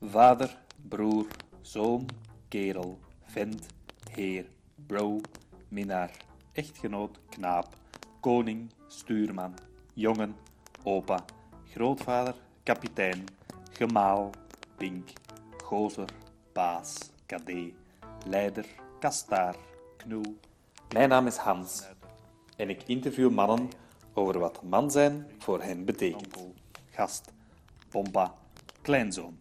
Vader, broer, zoon, kerel, vent, heer, bro, minnaar, echtgenoot, knaap, koning, stuurman, jongen, opa, grootvader, kapitein, gemaal, pink, gozer, baas, kadee, leider, kastaar, knoe. Mijn naam is Hans en ik interview mannen over wat man zijn voor hen betekent. Gast, pompa, kleinzoon.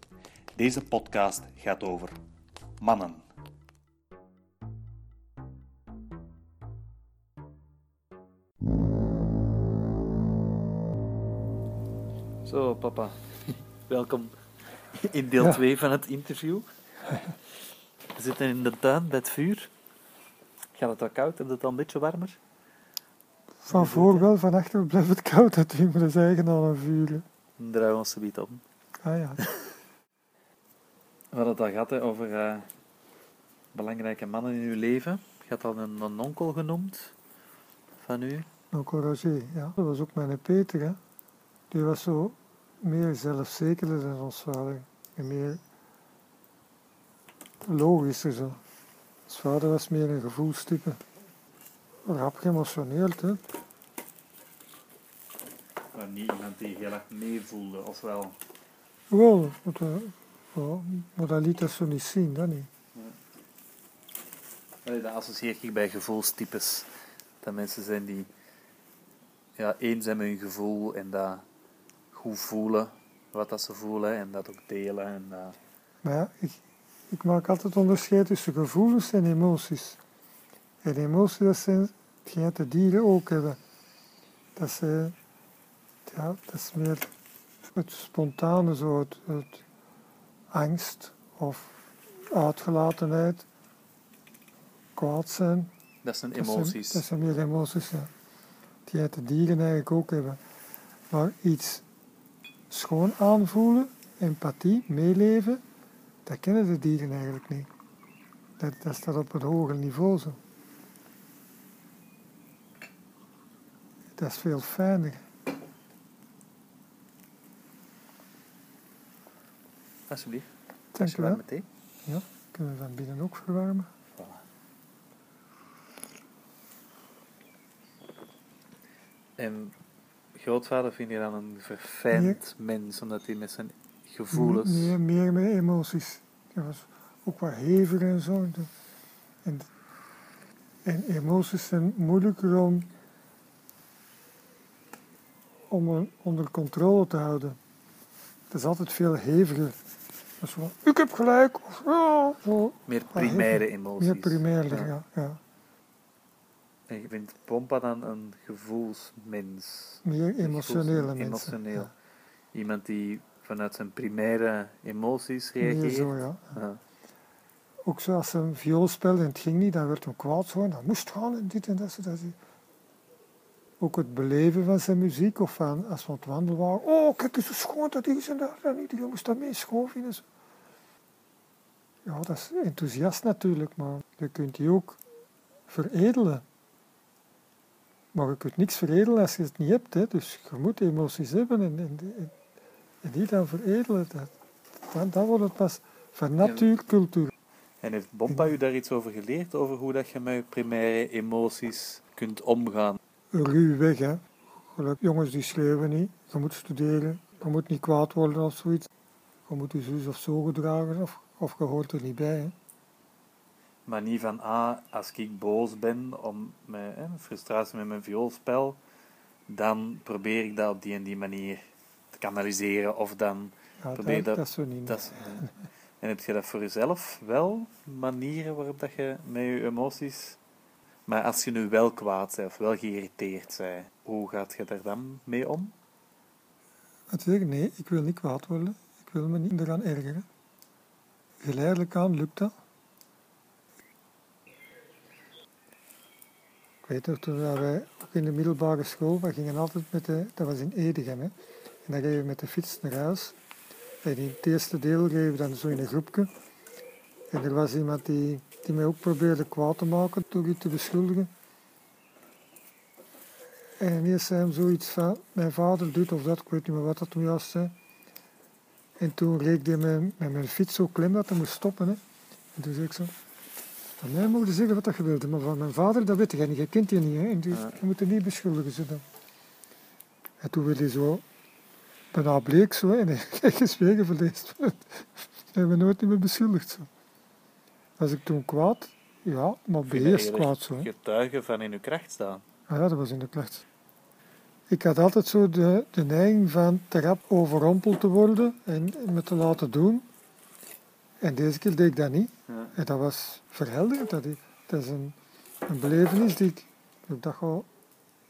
Deze podcast gaat over mannen. Zo, papa. Welkom in deel 2 van het interview. We zitten in de tuin bij het vuur. Gaat het al koud? Is het al een beetje warmer? Van voor wel, van achter blijft het koud natuurlijk, maar dat is eigen aan een vuur. Draaien we ons zoiets om. Ah ja, We hadden het al gehad hè, over eh, belangrijke mannen in uw leven. Je had al een, een onkel genoemd van u. onkel Roger, ja. Dat was ook mijn Peter, hè. Die was zo meer zelfzekerder dan ons vader. En meer logischer zo. Ons vader was meer een gevoelstype. Rap geëmotioneerd, hè. Maar niet iemand die heel erg meevoelde, of wel? Wel, maar dat, ja, liet dat zo niet zien, dat niet. Allee, Dat associeer ik bij gevoelstypes. Dat mensen zijn die ja, eens zijn met hun gevoel en dat goed voelen wat dat ze voelen en dat ook delen. En dat... Maar ja, ik, ik maak altijd onderscheid tussen gevoelens en emoties. En emoties, dat zijn hetgeen dat de dieren ook hebben. Dat, eh, ja, dat is meer het spontane, zo, het, het angst of uitgelatenheid, kwaad zijn. Dat zijn Dat zijn- emoties. Dat zijn meer emoties, ja. Die uit de dieren eigenlijk ook hebben. Maar iets schoon aanvoelen, empathie, meeleven, dat kennen de dieren eigenlijk niet. Dat, dat staat op een hoger niveau zo. Dat is veel fijner. Alsjeblieft. Dank je wel. meteen. Kunnen we van binnen ook verwarmen? En grootvader vind je dan een verfijnd mens, omdat hij met zijn gevoelens... Meer, meer met emoties. Dat was ook wat heviger en zo. En, en emoties zijn moeilijker om, om onder controle te houden. Het is altijd veel heviger. Ik heb gelijk. Of, ja, zo. Meer primaire emoties. Meer primairder, Ja. ja. ja. En je vindt Pompa dan een gevoelsmens. Meer emotionele mensen. Emotioneel. Ja. Iemand die vanuit zijn primaire emoties Meer reageert. zo, ja. Ja. Ook zoals ze een viool speelde en het ging niet, dan werd hem kwaad zo. en Dat moest gaan en dit en dat. dat. Ook het beleven van zijn muziek, of van als we aan het wandelen waren. Oh, kijk eens hoe schoon dat is en dat. En iedereen moest dat mee schoven en zo. Ja, dat is enthousiast natuurlijk, maar je kunt die ook veredelen. Maar je kunt niks veredelen als je het niet hebt. Hè. Dus je moet emoties hebben en, en, en- en die dan veredelen. Dat, dan, dan wordt het pas van natuur cultuur. En heeft Bompa u daar iets over geleerd? Over hoe dat je met je primaire emoties kunt omgaan? ruw weg. Hè. Gelijk, jongens die schreeuwen niet. Je moet studeren. Je moet niet kwaad worden of zoiets. Je moet je zus of zo gedragen of, of je hoort er niet bij. Hè. Maar niet van, ah, als ik boos ben om mijn hè, frustratie met mijn vioolspel, dan probeer ik dat op die en die manier te kanaliseren. Of dan, Ja, Probeer dat, dat- dat zo niet. dat en heb je dat voor jezelf wel, manieren waarop dat je met je emoties... Maar als je nu wel kwaad bent of wel geïrriteerd bent, hoe gaat je daar dan mee om? Natuurlijk, nee, ik wil niet kwaad worden. Ik wil me niet eraan ergeren. Geleidelijk aan lukt dat. Ik weet nog, toen wij ook in de middelbare school, we gingen altijd met de, dat was in Edegem, hè. En dan reden we met de fiets naar huis. En in het eerste deel reden we dan zo in een groepje. En er was iemand die, die mij ook probeerde kwaad te maken door iets te beschuldigen. En ineens zei hem zoiets van, mijn vader doet of dat, ik weet niet meer wat dat toen juist zei. En toen reed hij met, met mijn fiets zo klim dat hij moest stoppen. Hè. En toen zei ik zo, van mij mogen je zeggen wat dat je wilde, maar van mijn vader, dat weet je niet. Je kent je niet, hè. En dus, Ja. je moet er niet beschuldigen. Zo dan. En toen werd hij zo bijna bleek zo, en hij heeft gezwegen verleest. Hij hebben nooit meer beschuldigd. Zo. Was ik toen kwaad? Ja, maar beheerst kwaad zo. hè. Getuigen van in uw kracht staan. Ah ja, dat was in de klacht. Ik had altijd zo de, de neiging van te rap overrompeld te worden en me te laten doen. En deze keer deed ik dat niet. Ja. En dat was verhelderend. Dat, ik, dat is een, een belevenis die ik op dat ga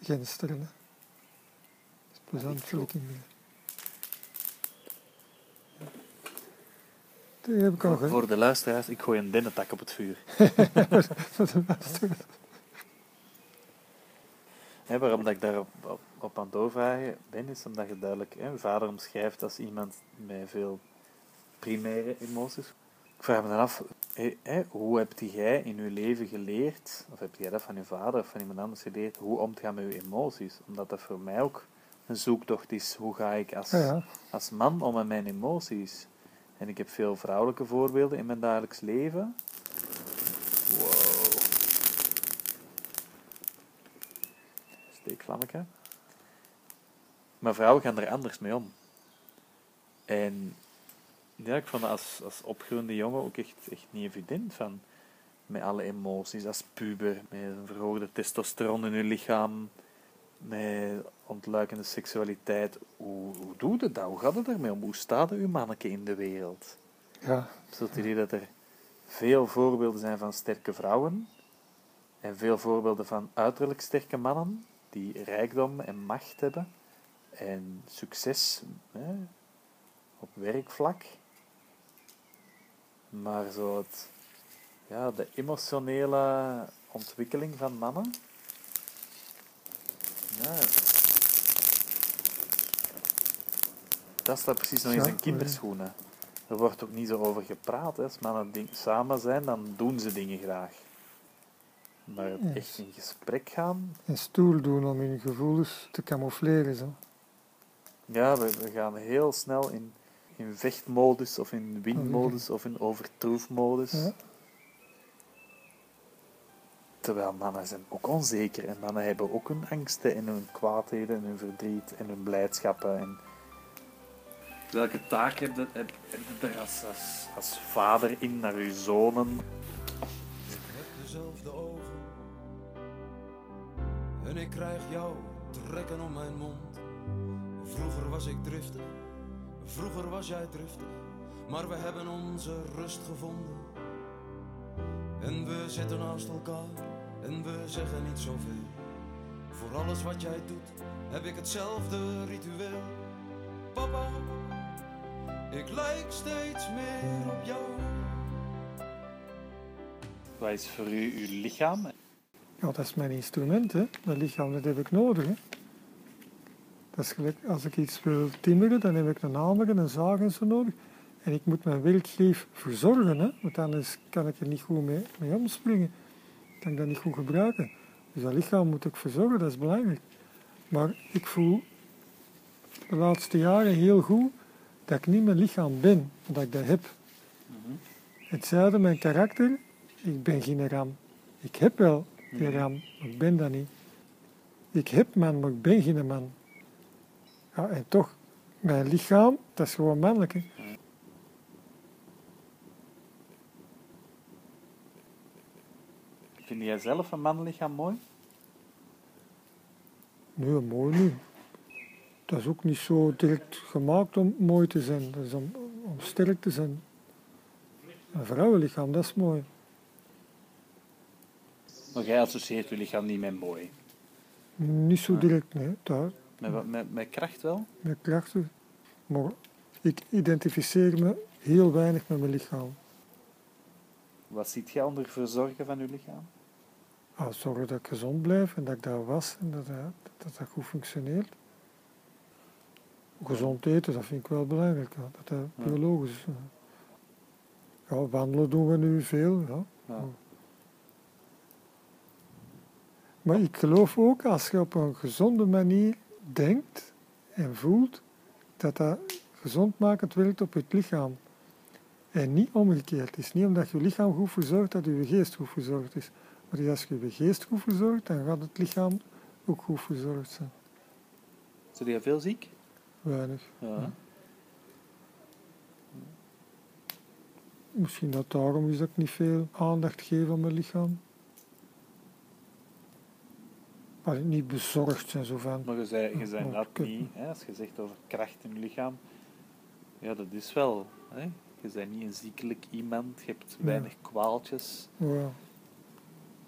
gensteren. hè. Dat is plezant, voel ik. Die heb ik al Voor de luisteraars, ik gooi een dennentak op het vuur. voor de waarom dat ik daarop op, op aan doorvragen ben, is omdat je duidelijk hè, vader omschrijft als iemand met veel primaire emoties. Ik vraag me dan af, hè, hoe heb jij in je leven geleerd, of heb jij dat van je vader of van iemand anders geleerd, hoe om te gaan met je emoties? Omdat dat voor mij ook een zoektocht is. Hoe ga ik als, Ja, ja. als man om met mijn emoties? En ik heb veel vrouwelijke voorbeelden in mijn dagelijks leven. Wow. Steekvlammetje. Maar vrouwen gaan er anders mee om. En ja, ik vond als, als opgroeiende jongen ook echt, echt niet evident. Van, met alle emoties, als puber, met een verhoogde testosteron in je lichaam, met ontluikende seksualiteit. Hoe, hoe doe je dat? Hoe gaat het ermee om? Hoe staat uw manneke in de wereld? ja. Heb het idee dat er veel voorbeelden zijn van sterke vrouwen en veel voorbeelden van uiterlijk sterke mannen die rijkdom en macht hebben en succes hè, op werkvlak. Maar zo het, ja, de emotionele ontwikkeling van mannen. Ja, dat staat precies nog in Ja, zijn kinderschoenen. Er wordt ook niet zo over gepraat. Hè. Als mannen ding- samen zijn, dan doen ze dingen graag. Maar het Yes. echt in gesprek gaan, En stoer doen om hun gevoelens te camoufleren. Zo. Ja, we, we gaan heel snel in, in vechtmodus of in winmodus of in overtroefmodus. Ja. Terwijl mannen zijn ook onzeker en mannen hebben ook hun angsten en hun kwaadheden en hun verdriet en hun blijdschappen. En Welke taak heb je, heb, heb je er als, als, als vader in naar je zonen? Ik heb dezelfde ogen. En ik krijg jou trekken om mijn mond. Vroeger was ik driftig, vroeger was jij driftig. Maar we hebben onze rust gevonden. En we zitten naast elkaar en we zeggen niet zoveel. Voor alles wat jij doet heb ik hetzelfde ritueel. Papa, ik lijk steeds meer op jou. Wat is voor u uw lichaam? Ja, dat is mijn instrument, hè. Dat lichaam, dat heb ik nodig, hè. Dat is gelijk, als ik iets wil timmeren, dan heb ik een hamer en een zaag en zo nodig. En ik moet mijn werkgreep verzorgen, hè. Want anders kan ik er niet goed mee, mee omspringen. Kan ik dat niet goed gebruiken. Dus dat lichaam moet ik verzorgen, dat is belangrijk. Maar ik voel de laatste jaren heel goed dat ik niet mijn lichaam ben, dat ik dat heb. Hetzelfde mijn karakter, ik ben geen ram. Ik heb wel die ram, maar ik ben dat niet. Ik heb man, maar ik ben geen man. Ja, en toch, mijn lichaam, dat is gewoon mannelijk. hè. Vind jij zelf een mannenlichaam mooi? Nee, mooi niet. Dat is ook niet zo direct gemaakt om mooi te zijn. Dat is om, om sterk te zijn. Een vrouwenlichaam, dat is mooi. Maar jij associeert je lichaam niet met mooi. Niet zo direct, nee. Daar, Met, met, met kracht wel? met krachten. Maar ik identificeer me heel weinig met mijn lichaam. Wat ziet jij onder verzorgen van je lichaam? Ah, zorgen dat ik gezond blijf en dat ik daar was en dat dat, dat, goed functioneert. Gezond eten, dat vind ik wel belangrijk, ja, dat biologisch is. ja. Ja, wandelen doen we nu veel, ja. Ja. Maar ik geloof ook, als je op een gezonde manier denkt en voelt, dat dat gezondmakend werkt op het lichaam. En niet omgekeerd. Het is niet omdat je lichaam goed verzorgt dat je geest goed verzorgd is. Maar als je je geest goed verzorgt, dan gaat het lichaam ook goed verzorgd zijn. Zit jij veel ziek? Weinig. Ja. Misschien dat daarom is dat ik niet veel aandacht geef aan mijn lichaam. Maar niet bezorgd zijn zo van. Maar je zei, je zei dat niet, hè, als je zegt over kracht in je lichaam. Ja, dat is wel. Hè. Je bent niet een ziekelijk iemand, je hebt Ja. weinig kwaaltjes. Ja.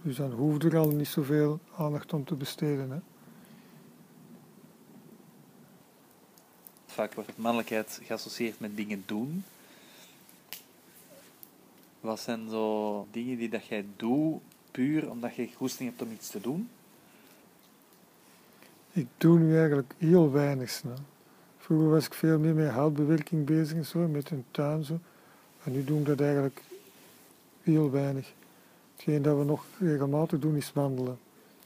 Dus dan hoeft er al niet zoveel aandacht om te besteden. Hè. Vaak wordt mannelijkheid geassocieerd met dingen doen. Wat zijn zo dingen die dat jij doet puur omdat je goesting hebt om iets te doen? Ik doe nu eigenlijk heel weinig. Snel. Vroeger was ik veel meer met houtbewerking bezig en zo, met een tuin zo. En nu doen we dat eigenlijk heel weinig. Hetgeen dat we nog regelmatig doen is wandelen.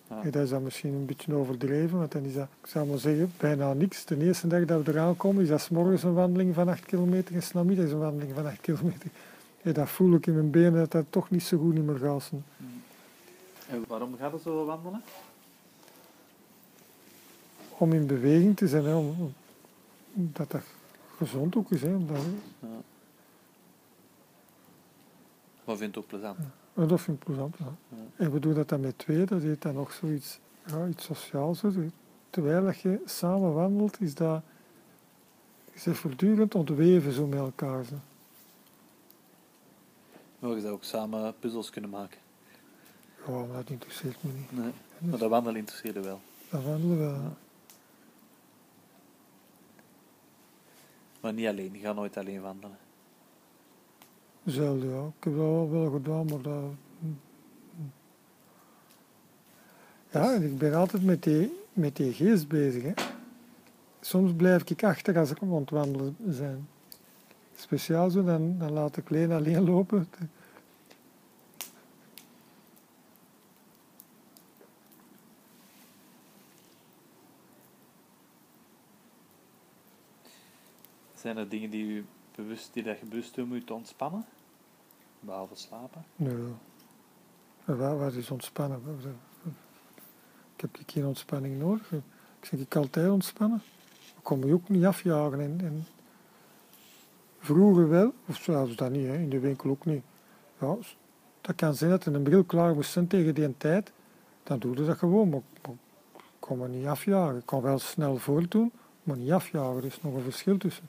Ja. En dat is dan misschien een beetje overdreven, want dan is dat, ik zou maar zeggen, bijna niks. De eerste dag dat we eraan komen, is dat 's morgens een wandeling van 8 kilometer en 's namiddags een wandeling van 8 kilometer. En dat voel ik in mijn benen dat dat toch niet zo goed niet meer gaat. En waarom gaat het zo wandelen? Om in beweging te zijn, hè, om, dat dat gezond ook is. Hè, omdat, Ja. Je ook plezant? en dat vind ik plezant. Ja. Ja. En we doen dat dan met twee, dat heet dan nog zoiets, ja, iets sociaals. hè. Terwijl dat je samen wandelt, is dat is dat voortdurend ontweven zo met elkaar. Zo. Maar je zou ook samen puzzels kunnen maken. Ja, maar dat interesseert me niet. Nee. Maar dat wandelen interesseerde wel. Dat wandelen wel. Ja. Maar niet alleen, je gaat nooit alleen wandelen. Zelden, ja. Ik heb dat wel, wel gedaan, maar dat... Ja, ik ben altijd met die, met die geest bezig. Hè. Soms blijf ik achter als ik aan het wandelen zijn. Speciaal zo, dan, dan laat ik Leen alleen lopen. Zijn er dingen die, u bewust, die je bewust je te ontspannen? Behalve slapen? Nee. Maar Wat, is ontspannen? Ik heb geen ontspanning nodig. Ik zeg, ik altijd ontspannen. Ik kon me ook niet afjagen. En, en vroeger wel, of zelfs dat niet, hè, in de winkel ook niet. Ja, dat kan zijn dat er een bril klaar moest zijn tegen die tijd. Dan doe je dat gewoon, maar, maar ik kon me niet afjagen. Ik kon wel snel voortdoen, maar niet afjagen. Er is nog een verschil tussen.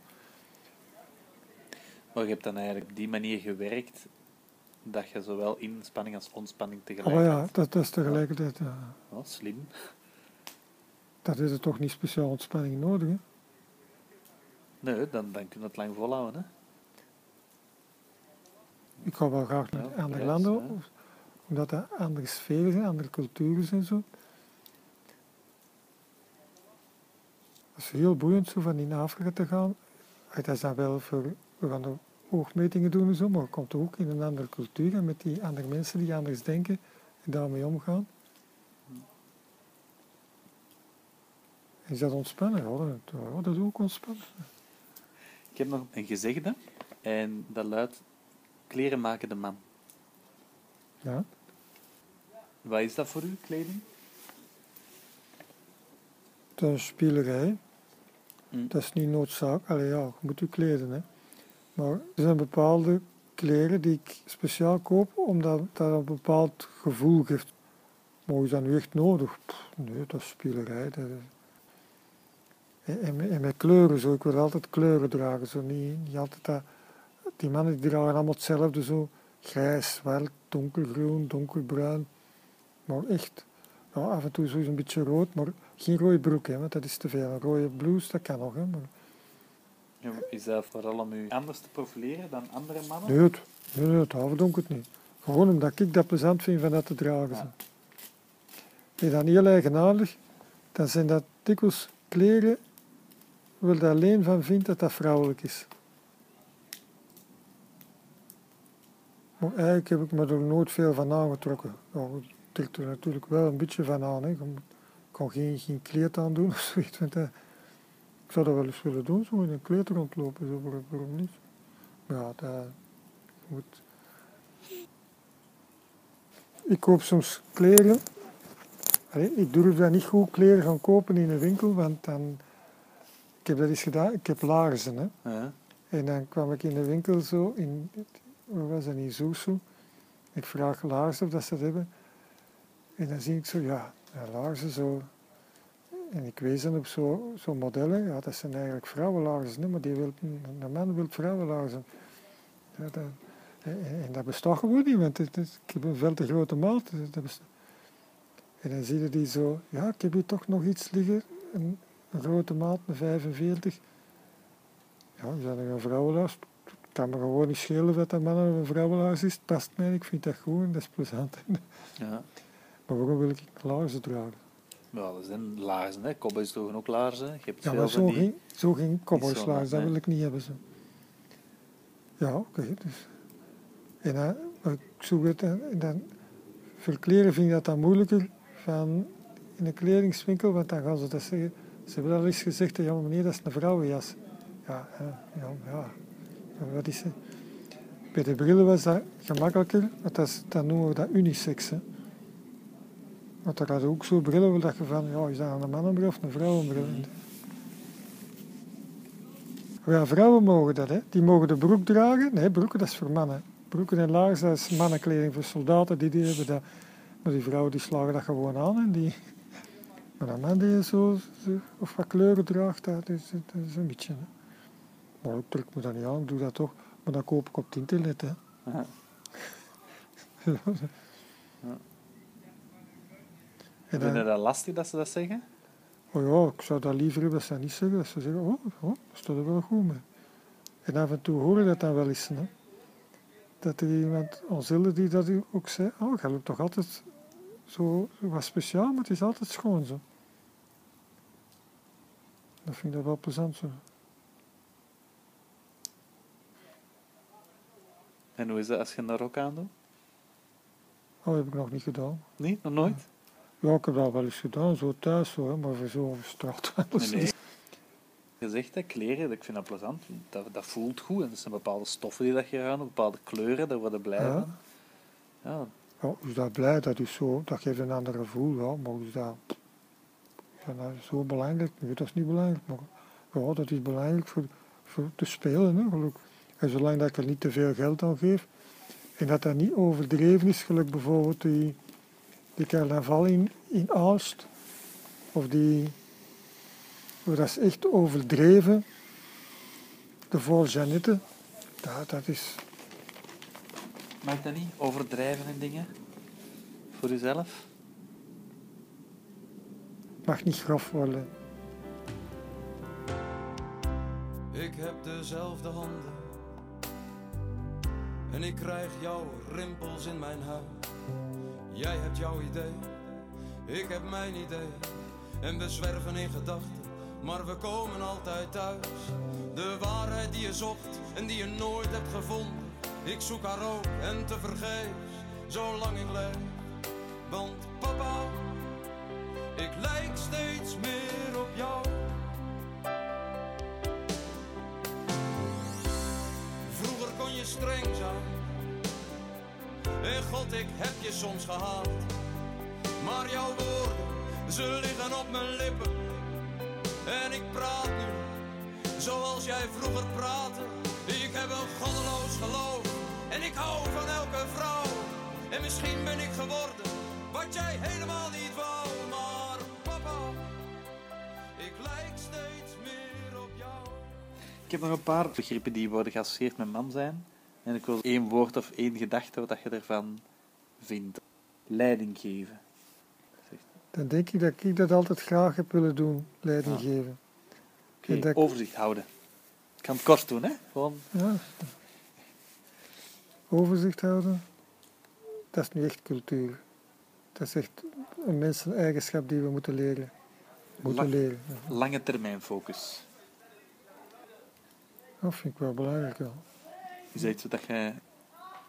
Maar je hebt dan eigenlijk op die manier gewerkt dat je zowel inspanning als ontspanning tegelijk Oh ja, had. dat, dat is tegelijkertijd... ja. Slim. dat is er toch niet speciaal ontspanning nodig. Hè? Nee, dan, dan kun je het lang volhouden. Hè? Ik ga wel graag naar Ja, andere landen, omdat dat andere sferen zijn, andere culturen zijn zo. Dat is heel boeiend zo van in Afrika te gaan. Dat is dan wel voor, we gaan er oogmetingen doen en zo, maar je komt ook in een andere cultuur en met die andere mensen die anders denken en daarmee omgaan. Is dat ontspannen? Ja, dat, is ook ontspannen. Ik heb nog een gezegde en dat luidt: kleren maken de man. Ja. Wat is dat voor u, kleding? Dat is spielerij. Hm. Dat is niet noodzaak. Allee, ja, je moet je kleden. Hè. Maar er zijn bepaalde kleren die ik speciaal koop, omdat dat een bepaald gevoel geeft. Maar is dat nu echt nodig? Nee, dat is spielerij. Dat is... En, met- en met kleuren zo. Ik wil altijd kleuren dragen. Zo. Niet, altijd dat... Die mannen die dragen allemaal hetzelfde. Zo. Grijs, zwart, donkergroen, donkerbruin. Maar echt, ja, af en toe zo een beetje rood, maar geen rode broek, hè, want dat is te veel. Een rode blouse, dat kan nog. Hè, Is dat vooral om u anders te profileren dan andere mannen? nee, het, nee, ik het niet. Gewoon omdat ik dat plezant vind van dat te dragen. Ja. En dan heel eigenaardig, dan zijn dat dikwijls kleren waar je alleen van vindt dat dat vrouwelijk is. Maar eigenlijk heb ik me er nooit veel van aangetrokken. Ja, ik trek er natuurlijk wel een beetje van aan. Hè. Ik kan geen, geen kleed aan doen of zoiets. Want dat, Ik zou dat wel eens willen doen, zo in een kleed rondlopen, zo, waarom- niet? Maar ja, dat moet... Ik koop soms kleren. Allee, ik durf daar niet goed kleren gaan kopen in een winkel, want dan... Ik heb dat eens gedaan, ik heb laarzen, hè. Ja. En dan kwam ik in de winkel zo, in, waar was dat, in. Ik vraag laarzen of dat ze dat hebben. En dan zie ik zo, ja, ja, laarzen zo. En ik wees dan op zo'n zo modellen, ja, dat zijn eigenlijk vrouwenlaarzen, maar die wil, een man wil vrouwenlaarzen. Ja, dat, en, dat bestaat gewoon niet, want het, is- ik heb een veel te grote maat. en dan zie je die zo, ja, ik heb hier toch nog iets liggen, een, een grote maat, een 45. Ja, is dat een vrouwenlaars? Het kan me gewoon niet schelen dat dat man of een vrouwenlaars is. Het past mij, ik vind dat goed en dat is plezant. ja. Maar waarom wil ik laarzen dragen? Ja, dat zijn laarzen, hè. Cowboys droegen ook laarzen. Je hebt Ja, veel maar zo die... geen, zo cowboyslaars, dat wil ik niet hebben. Zo. Ja, oké. dus. En dan, maar ik zoek het en, en dan... Voor kleren vind ik dat dan moeilijker van in een kledingswinkel, want dan gaan ze dat zeggen. Ze hebben al eens gezegd, ja meneer, dat is een vrouwenjas. Ja, hè, ja, ja. Maar Wat is het? Bij de brillen was dat gemakkelijker, want dat is, dan noemen we dat unisex. Hè. Want er had ook zo brillen waar dat je van, ja, is dat een mannenbril of een vrouwenbril? Ja, vrouwen mogen dat, hè. Die mogen de broek dragen. Nee, broeken, dat is voor mannen. Broeken en laarzen, dat is mannenkleding voor soldaten, die, die hebben dat. Maar die vrouwen die slagen dat gewoon aan en die... Maar een man die zo, of wat kleuren draagt, dat is, dat is een beetje, hè. Maar ik trek me dat niet aan, ik doe dat toch. Maar dan koop ik op het internet, hè. Ja. En Vind je dat lastig dat ze dat zeggen? oh ja, ik zou dat liever hebben dat ze dat niet zeggen. Dat ze zeggen, oh, oh dat staat er wel goed mee. En af en toe hoor je dat dan wel eens. Hè? Dat er iemand, Onsille, die dat ook zei, oh, je loopt toch altijd zo, zo wat speciaal, maar het is altijd schoon zo. Dat vind ik dat wel plezant zo. En hoe is dat als je een rok aandoet? Oh, dat heb ik nog niet gedaan. Nee, nog nooit? Ja, ik heb dat wel eens gedaan, zo thuis, zo, hè, maar voor zo over straat. Nee, nee. Je zegt dat kleren, ik vind dat plezant. Dat, dat voelt goed. En er zijn bepaalde stoffen die dat je aan, bepaalde kleuren, daar worden blij Ja. van. Ja, Ja, is dat blij, dat is zo, dat geeft een ander gevoel, ja, maar is dat, is dat nou zo belangrijk? Nee, dat is niet belangrijk, maar ja, dat is belangrijk voor, voor te spelen, hè, geluk. En zolang dat ik er niet te veel geld aan geef, en dat dat niet overdreven is, gelijk bijvoorbeeld die, die carnaval in, in Aalst, of die, oh, dat is echt overdreven, de vol Jeannette, dat, dat is, mag dat niet? Overdrijven en dingen? Voor jezelf? mag niet grof worden. Ik heb dezelfde handen. En ik krijg jouw rimpels in mijn huid. Jij hebt jouw idee, ik heb mijn idee. En we zwerven in gedachten, maar we komen altijd thuis. De waarheid die je zocht en die je nooit hebt gevonden. Ik zoek haar ook en te vergeefs, zolang ik leef. Want papa, ik lijk steeds meer op jou. Vroeger kon je streng. God, ik heb je soms gehaat. Maar jouw woorden, ze liggen op mijn lippen. En ik praat nu, zoals jij vroeger praatte. Ik heb een goddeloos geloof. En ik hou van elke vrouw. En misschien ben ik geworden, wat jij helemaal niet wou. Maar papa, ik lijk steeds meer op jou. Ik heb nog een paar begrippen die worden geassocieerd met man zijn. En ik wil één woord of één gedachte wat je ervan vindt. Leiding geven. Dan denk ik dat ik dat altijd graag heb willen doen, leiding Ja. geven. En dat- Overzicht houden. Ik kan het kort doen, hè? Gewoon, Ja. Overzicht houden, dat is nu echt cultuur. Dat is echt een menseneigenschap die we moeten leren. Moeten leren. Lange termijn focus. Dat vind ik wel belangrijk. Ja, Is dat iets wat je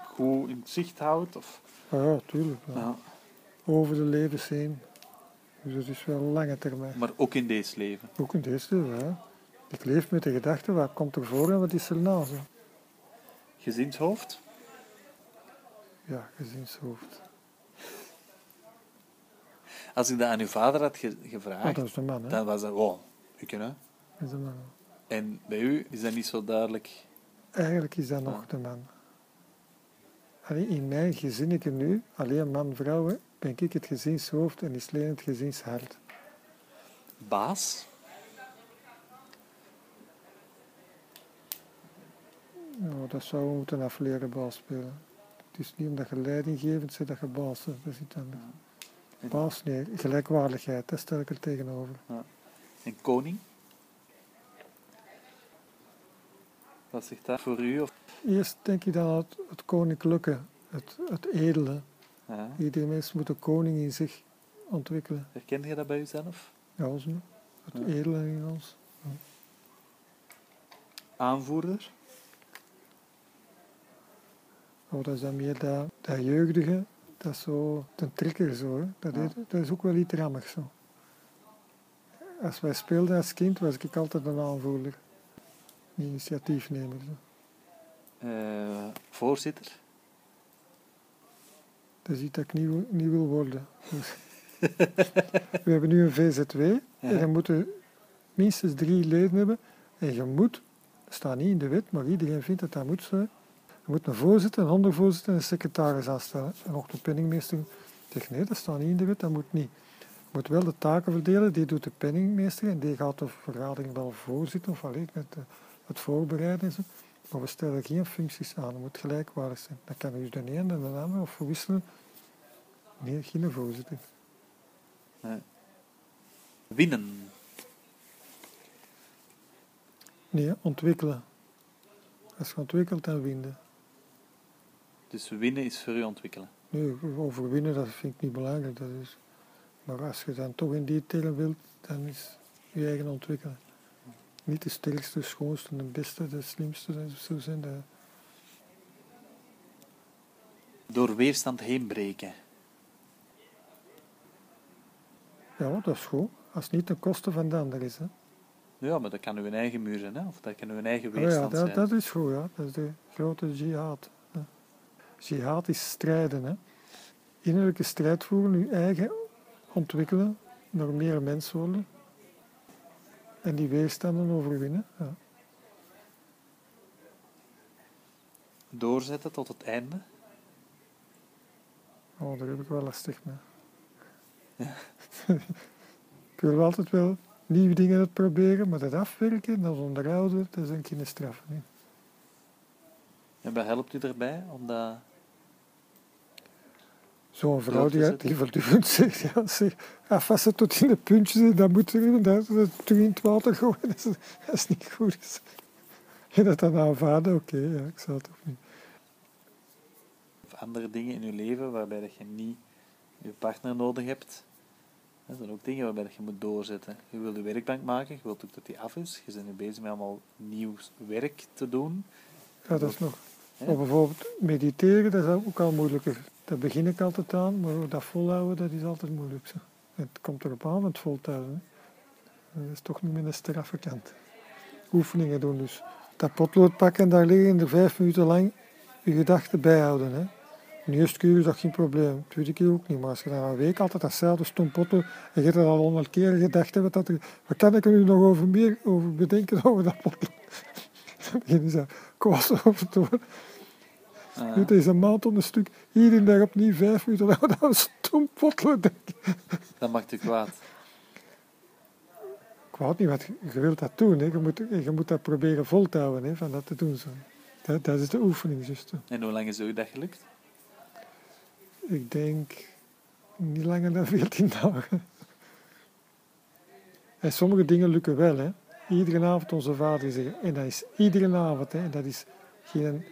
goed in het zicht houdt? Of, ja tuurlijk. ja. ja. Over de levens heen. Dus dat is wel lange termijn. Maar ook in deze leven. Ook in deze, ja. Ik leef met de gedachte, wat komt er voor en wat is er na? Zo. Gezinshoofd? Ja, gezinshoofd. Als ik dat aan uw vader had ge- Ah, gevraagd, dat is de man, hè? dan was dat gewoon, ik hè. Dat is de man. En bij u is dat niet zo duidelijk. Eigenlijk is dat nog Ja. de man. Allee, in mijn gezinnetje nu, alleen man, vrouw, hè, ben ik het gezinshoofd en is Leen het gezinshart. Baas? Nou, dat zou we moeten afleren baas spelen. Het is niet omdat je leidinggevend bent dat je baas bent, dat anders. Ja. Baas, nee, gelijkwaardigheid, dat stel ik er tegenover. En koning? Wat zegt dat voor u? Of, Eerst denk ik dan aan het, het koninklijke, het, het edele. ja. Iedere mens moet een koning in zich ontwikkelen. Herken je dat bij uzelf? Ja, zo. Het Ja. edele in ons. Aanvoerder? Oh, dat is dan meer dat, dat jeugdige, dat is zo, een trigger zo. Hè. Dat, Ja. is, dat is ook wel iets rammigs zo. Als wij speelden als kind, was ik altijd een aanvoerder. Initiatiefnemer. Zo. Eh, voorzitter? Dat is iets dat ik niet, wil- niet wil worden. We hebben nu een VZW en dan moeten minstens drie leden hebben. En je moet, dat staat niet in de wet, maar iedereen vindt dat dat moet zo. Je moet een voorzitter, een ondervoorzitter en een secretaris aanstellen. En ook de penningmeester zegt nee, dat staat niet in de wet, dat moet niet. Je moet wel de taken verdelen, die doet de penningmeester en die gaat de vergadering wel voorzitten of alleen met de- het voorbereiden en zo. Maar we stellen geen functies aan, het moet gelijkwaardig zijn. Dan kan dus de een en de ander of verwisselen. Nee, geen voorzitter. Winnen? Nee, ontwikkelen. Als je ontwikkelt, dan winnen. Dus winnen is voor u ontwikkelen. Nee, overwinnen, dat vind ik niet belangrijk. Dat is. Maar als je dan toch in die telen wilt, dan is je eigen ontwikkelen. Niet de sterkste, de schoonste, de beste, de slimste, zo zijn. Dat, Door weerstand heen breken. ja, dat is goed. Als het niet ten koste van de ander is. Hè. Ja, maar dat kan uw eigen muur zijn, hè? of dat kan uw eigen Oh ja, weerstand dat, zijn. dat is goed, ja. Dat is de grote jihad. hè. Jihad is strijden. Hè. Innerlijke strijd voeren, je eigen ontwikkelen, nog meer mens worden. En die weerstanden overwinnen. Ja. Doorzetten tot het einde. Oh, daar heb ik wel lastig mee. ik wil altijd wel nieuwe dingen uit proberen, maar dat afwerken, dat onderhouden, dat is een geen straf. hè. En wat helpt u erbij? om dat Zo'n vrouw die, die voortdurend zegt, ja, afwassen tot in de puntjes, dat moet er, dat, terug in het water gooien, dat is, dat is niet goed. En dat dan aanvaarden, oké, ja, ik zou het ook niet. of andere dingen in uw leven waarbij dat je niet je partner nodig hebt. Dat zijn ook dingen waarbij dat je moet doorzetten. Je wilt je werkbank maken, je wilt ook dat die af is. Je bent nu bezig met allemaal nieuw werk te doen. Ja, dat is nog. Of bijvoorbeeld mediteren, dat is ook al moeilijker. Daar begin ik altijd aan, maar dat volhouden, dat is altijd moeilijk. Het komt erop aan, het volhouden. Dat is toch niet met een straffe kant. Oefeningen doen dus. Dat potlood pakken en daar liggen en er vijf minuten lang je gedachten bijhouden. Hè. De eerste keer is dat geen probleem, de tweede keer ook niet. Maar als je dan een week altijd datzelfde stom potlood en je hebt er al honderd keer gedacht hebben, dat wat kan ik er nu nog over meer over bedenken over dat potlood? Dan beginnen ze kwaad over te worden. Eh, Nu deze maand om een stuk, iedere dag opnieuw vijf minuten aan een stom potlood denken. dat maakt u kwaad. Ik het niet, want je wilt dat doen. Hè. Je, moet, je moet dat proberen vol te houden, hè, van dat te doen. Zo. Dat, dat is de oefening, juist. En hoe lang is u dat gelukt? Ik denk niet langer dan 14 dagen. En sommige dingen lukken wel. Hè. Iedere avond onze vader zeggen. En dat is iedere avond. Hè. En dat is geen,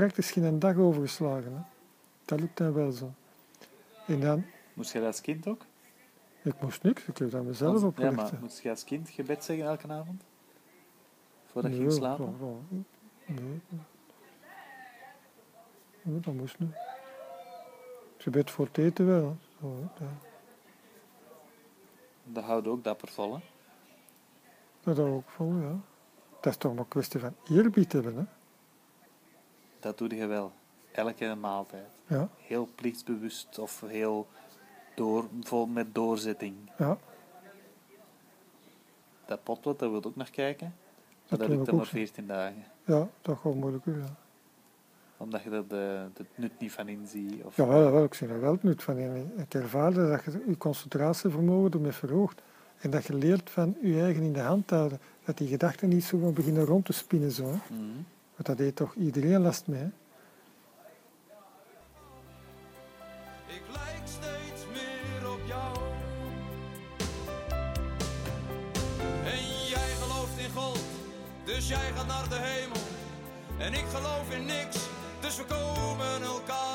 praktisch geen dag overgeslagen. Hè. Dat lukt dan wel zo. En dan, Moest je dat als kind ook? ik moest niks, ik heb dat mezelf Als- ja, maar moest je als kind gebed zeggen elke avond? Voordat je ging slapen? ja, ja. Nee. Nee, dat moest niet. Ze bed voor het eten wel. Zo, hè. dat, houdt ook dapper vol, hè? dat hou ik vol, ja. Dat is toch maar een kwestie van eerbied hebben. Hè? Dat doe je wel. Elke maaltijd. Ja, Heel plichtsbewust of heel door, vol met doorzetting. ja. Dat potlood, daar wil ik ook naar kijken. Maar Dat lukt dan maar zo. 14 dagen. ja dat gaat moeilijk. Ja. Omdat je er het nut niet van inziet. Of, Ja, wel, wel, ik zie er wel het nut van in. Ik ervaar dat je je concentratievermogen ermee verhoogt. En dat je leert van je eigen in de hand te houden. Dat die gedachten niet zo gaan beginnen rond te spinnen. Zo. Mhm. Want dat heeft toch iedereen last mee. Hè? Dus jij gaat naar de hemel. En ik geloof in niks, dus we komen elkaar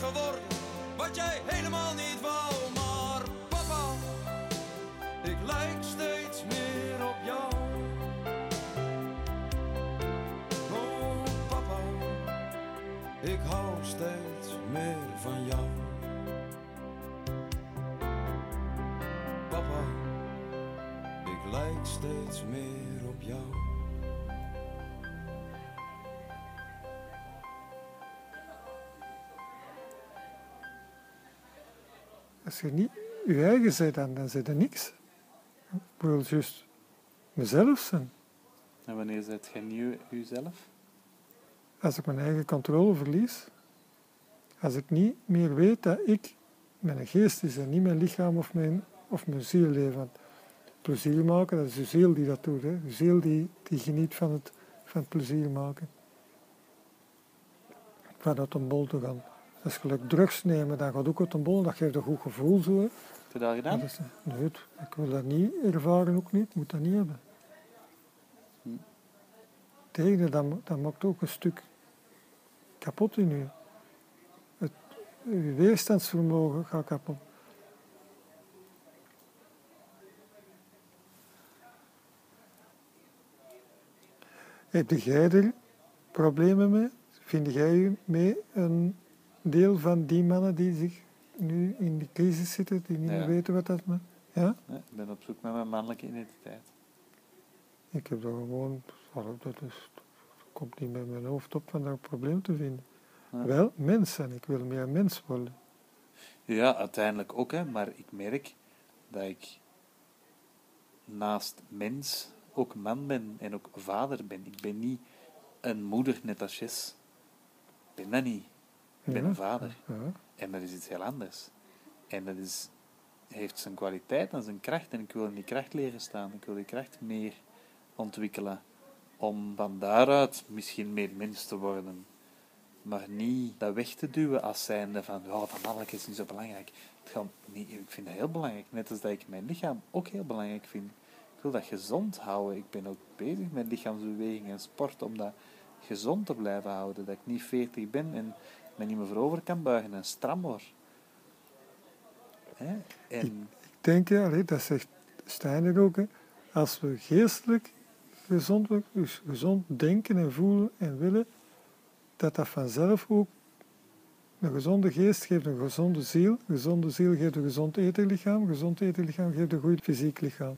geworden wat jij helemaal niet wou. Maar papa, ik lijk steeds meer op jou. Oh papa, ik hou steeds meer van jou. Papa, ik lijk steeds meer op jou. Als je niet je eigen bent, dan, dan zit er niks. Ik wil juist mezelf zijn. En wanneer zet je nu jezelf? Als ik mijn eigen controle verlies, als ik niet meer weet dat ik mijn geest is en niet mijn lichaam of mijn, of mijn ziel leef. Want plezier maken, dat is de ziel die dat doet. Hè. De ziel die, die geniet van het, van het plezier maken. Van uit een bol te gaan. Dat is gelijk drugs nemen, dan gaat ook uit een bol, dat geeft een goed gevoel. Zo, hè. Heb je dat gedaan? Dat is, nee, ik wil dat niet ervaren, ook niet. Ik moet dat niet hebben. Hm. Tegen dat, dat maakt ook een stuk kapot in u. Het, uw weerstandsvermogen gaat kapot. Heb jij er problemen mee? Vind jij mee een deel van die mannen die zich nu in die crisis zitten, die niet Ja. meer weten wat dat... Ja? Ja, ik ben op zoek naar mijn mannelijke identiteit. Ik heb er gewoon... Dat is, komt niet met mijn hoofd op van daar een probleem te vinden. Ja. Wel mens zijn, ik wil meer mens worden. Ja, uiteindelijk ook, hè, maar ik merk dat ik naast mens ook man ben en ook vader ben. Ik ben niet een moeder net als Jess. Ik ben dat niet. Ik ben een vader. En dat is iets heel anders. En dat is, heeft zijn kwaliteit en zijn kracht. En ik wil in die kracht leren staan. Ik wil die kracht meer ontwikkelen. Om van daaruit misschien meer mens te worden. Maar niet dat weg te duwen als zijnde van, ja, dat mannelijk is niet zo belangrijk. Het gaat, nee, ik vind dat heel belangrijk. Net als dat ik mijn lichaam ook heel belangrijk vind. Ik wil dat gezond houden. Ik ben ook bezig met lichaamsbeweging en sport om dat gezond te blijven houden. Dat ik niet 40 ben en me niet meer voorover kan buigen en stram word. En Ik denk, ja, dat zegt Steiner ook, als we geestelijk gezond dus gezond denken en voelen en willen, dat dat vanzelf ook een gezonde geest geeft een gezonde ziel, een gezonde ziel geeft een gezond eterlichaam, een gezond eterlichaam geeft een goed fysiek lichaam.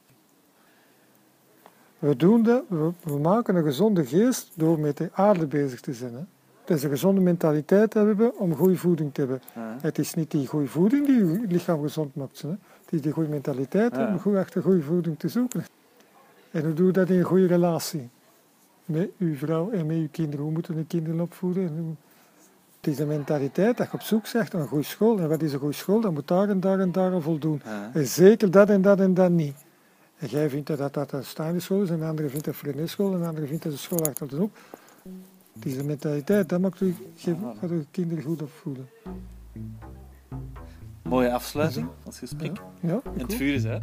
We doen dat, we maken een gezonde geest door met de aarde bezig te zijn. Hè. Dat is een gezonde mentaliteit te hebben om goede voeding te hebben. Ja. Het is niet die goede voeding die je lichaam gezond maakt. Hè. Het is die goede mentaliteit Ja. om goed achter goede voeding te zoeken. En hoe doe je dat in een goede relatie? Met uw vrouw en met uw kinderen. Hoe moeten de kinderen opvoeden? En hoe- Het is de mentaliteit dat je op zoek zegt naar een goede school. En wat is een goede school? Dat moet daar en daar en daar aan voldoen. Ja. En zeker dat en dat en dat niet. En jij vindt dat dat, dat een staande school is, en een andere vindt dat een school, en een andere vindt dat een school achter de hoek. Het is de mentaliteit, dat maakt u, Ja. gaat uw kinderen goed opvoeden. Mooie afsluiting van het gesprek. Ja, En het vuur is uit.